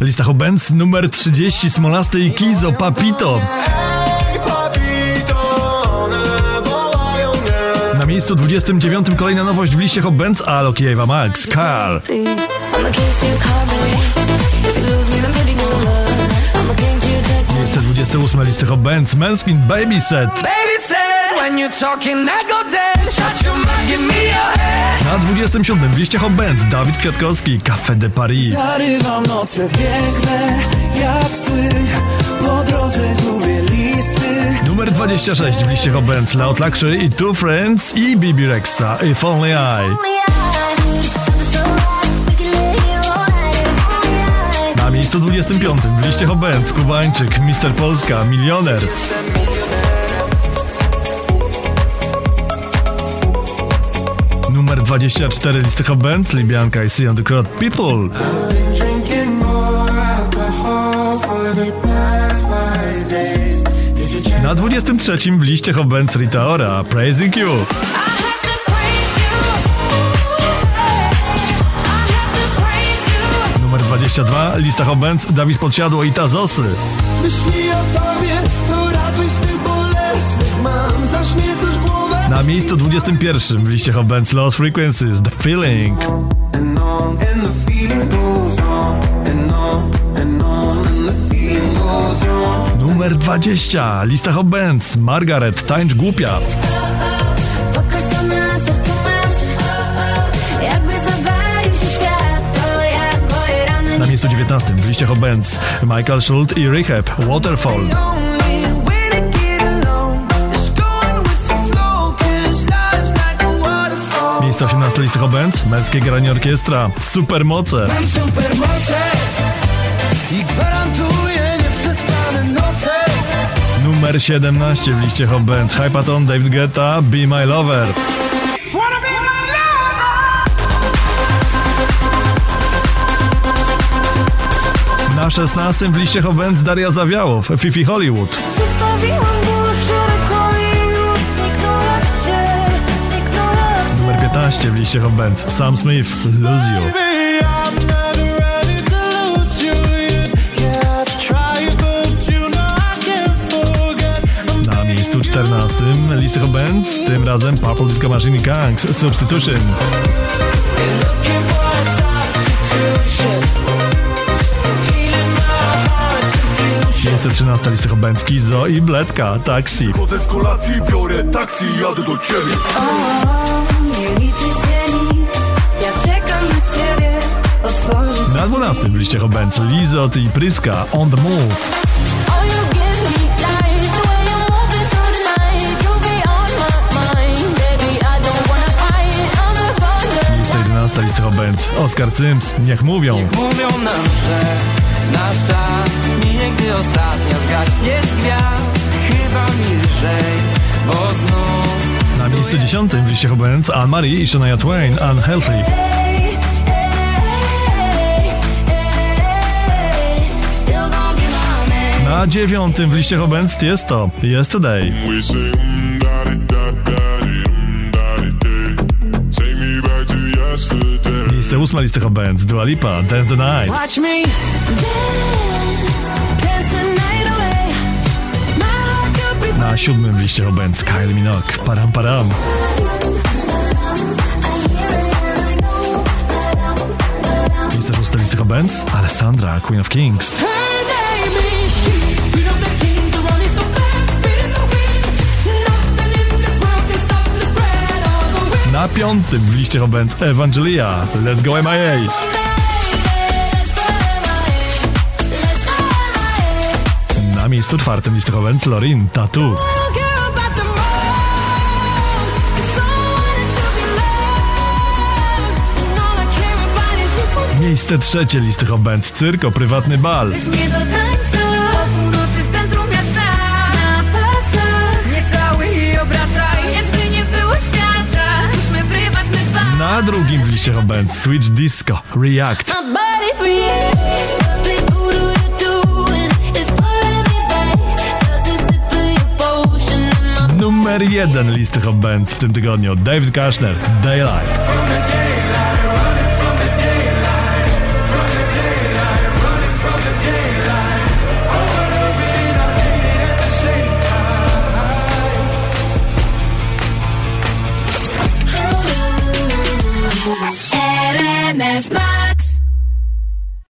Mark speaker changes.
Speaker 1: Lista Hobens numer 30 Smolasty i Kizo Papito. Na miejscu 29 kolejna nowość w liście Hobens Alok i Ava Max, Carl. Miejsce 28 listy Hobens Menskin Babyset. Na 27 w liście Hobens Dawid Kwiatkowski, Café de Paris.
Speaker 2: Zarywam noce piękne, jak sły, po drodze gubię listy.
Speaker 1: Numer 26 w liście Hobens Loud Luxury i Two Friends i Bibi Rexa If Only I. Na miejscu 25 w liście Hobens Kubańczyk, Mister Polska, Milioner. Numer 24 listy Hobens Libianka i See on the Crowd People. Na 23 w liście Hobens Rita Ora Praising You. Numer 22 lista Hobens Dawid Podsiadło i Tazosy.
Speaker 2: Myśli o tobie, to raczej z tych bolesnych mam. Zaśmiecasz głowę.
Speaker 1: Na miejscu 21 w liście Hobens Lost Frequencies The Feeling. Numer 20 lista Hobens Margaret Tańcz Głupia.
Speaker 3: Na
Speaker 1: miejscu 19 w liście Hobens Michael Schult i Rehab Waterfall. Miejsce 18 listy Hobens Męskie granie orkiestra Supermoce.
Speaker 2: Mam supermoce i gwarantuję nieprzespane noce.
Speaker 1: Numer 17 w liście Hobens Hypaton David Guetta Be My Lover. Na 16 w liście Hobens Daria Zawiałow Fifi Hollywood.
Speaker 3: Zostawiłam ból w
Speaker 1: liście Hot Bands. Sam Smith, Lose You. Na miejscu 14 listy Hot tym razem Purple Disco Machine Gangs, Substitution. Miejsce 13 listy Hobęcki, Zo i Bledka,
Speaker 4: Taksi. Biorę taksi, jadę do ciebie
Speaker 3: na ciebie Otworzyć
Speaker 1: Na 12 w liście Hobens Lizot i Pryska On The Move. Miejsce 11 listy Hobens Oskar Cyms Niech mówią.
Speaker 5: Mówią nam, że nasz czas minie, gdy ostatnia
Speaker 1: 10 w liście Hobens Anne-Marie i Shania Twain Unhealthy. Na dziewiątym w liście Hobens jest to Yesterday. Miejsce ósme listy Hobens Dua Lipa Dance the Night. Liście Hobens Kylie Minogue Param Param. Miejsce szóste listy Hobens Alessandra Queen of Kings. Na piątym w liście Hobens Evangelia Let's Go MIA. Na miejscu czwartym listy Hobens Lorin Tattoo. Miejsce trzecie listy Hobens Cyrko Prywatny Bal.
Speaker 3: Weź mnie do tańca. O północy w centrum miasta. Na pasach. Nie cały i obracaj Jakby nie było świata. Stwórzmy prywatny bal.
Speaker 1: Na drugim w liście Hobens Switch Disco. React. Numer jeden listy Hobens w tym tygodniu. David Kushner Daylight.
Speaker 2: From the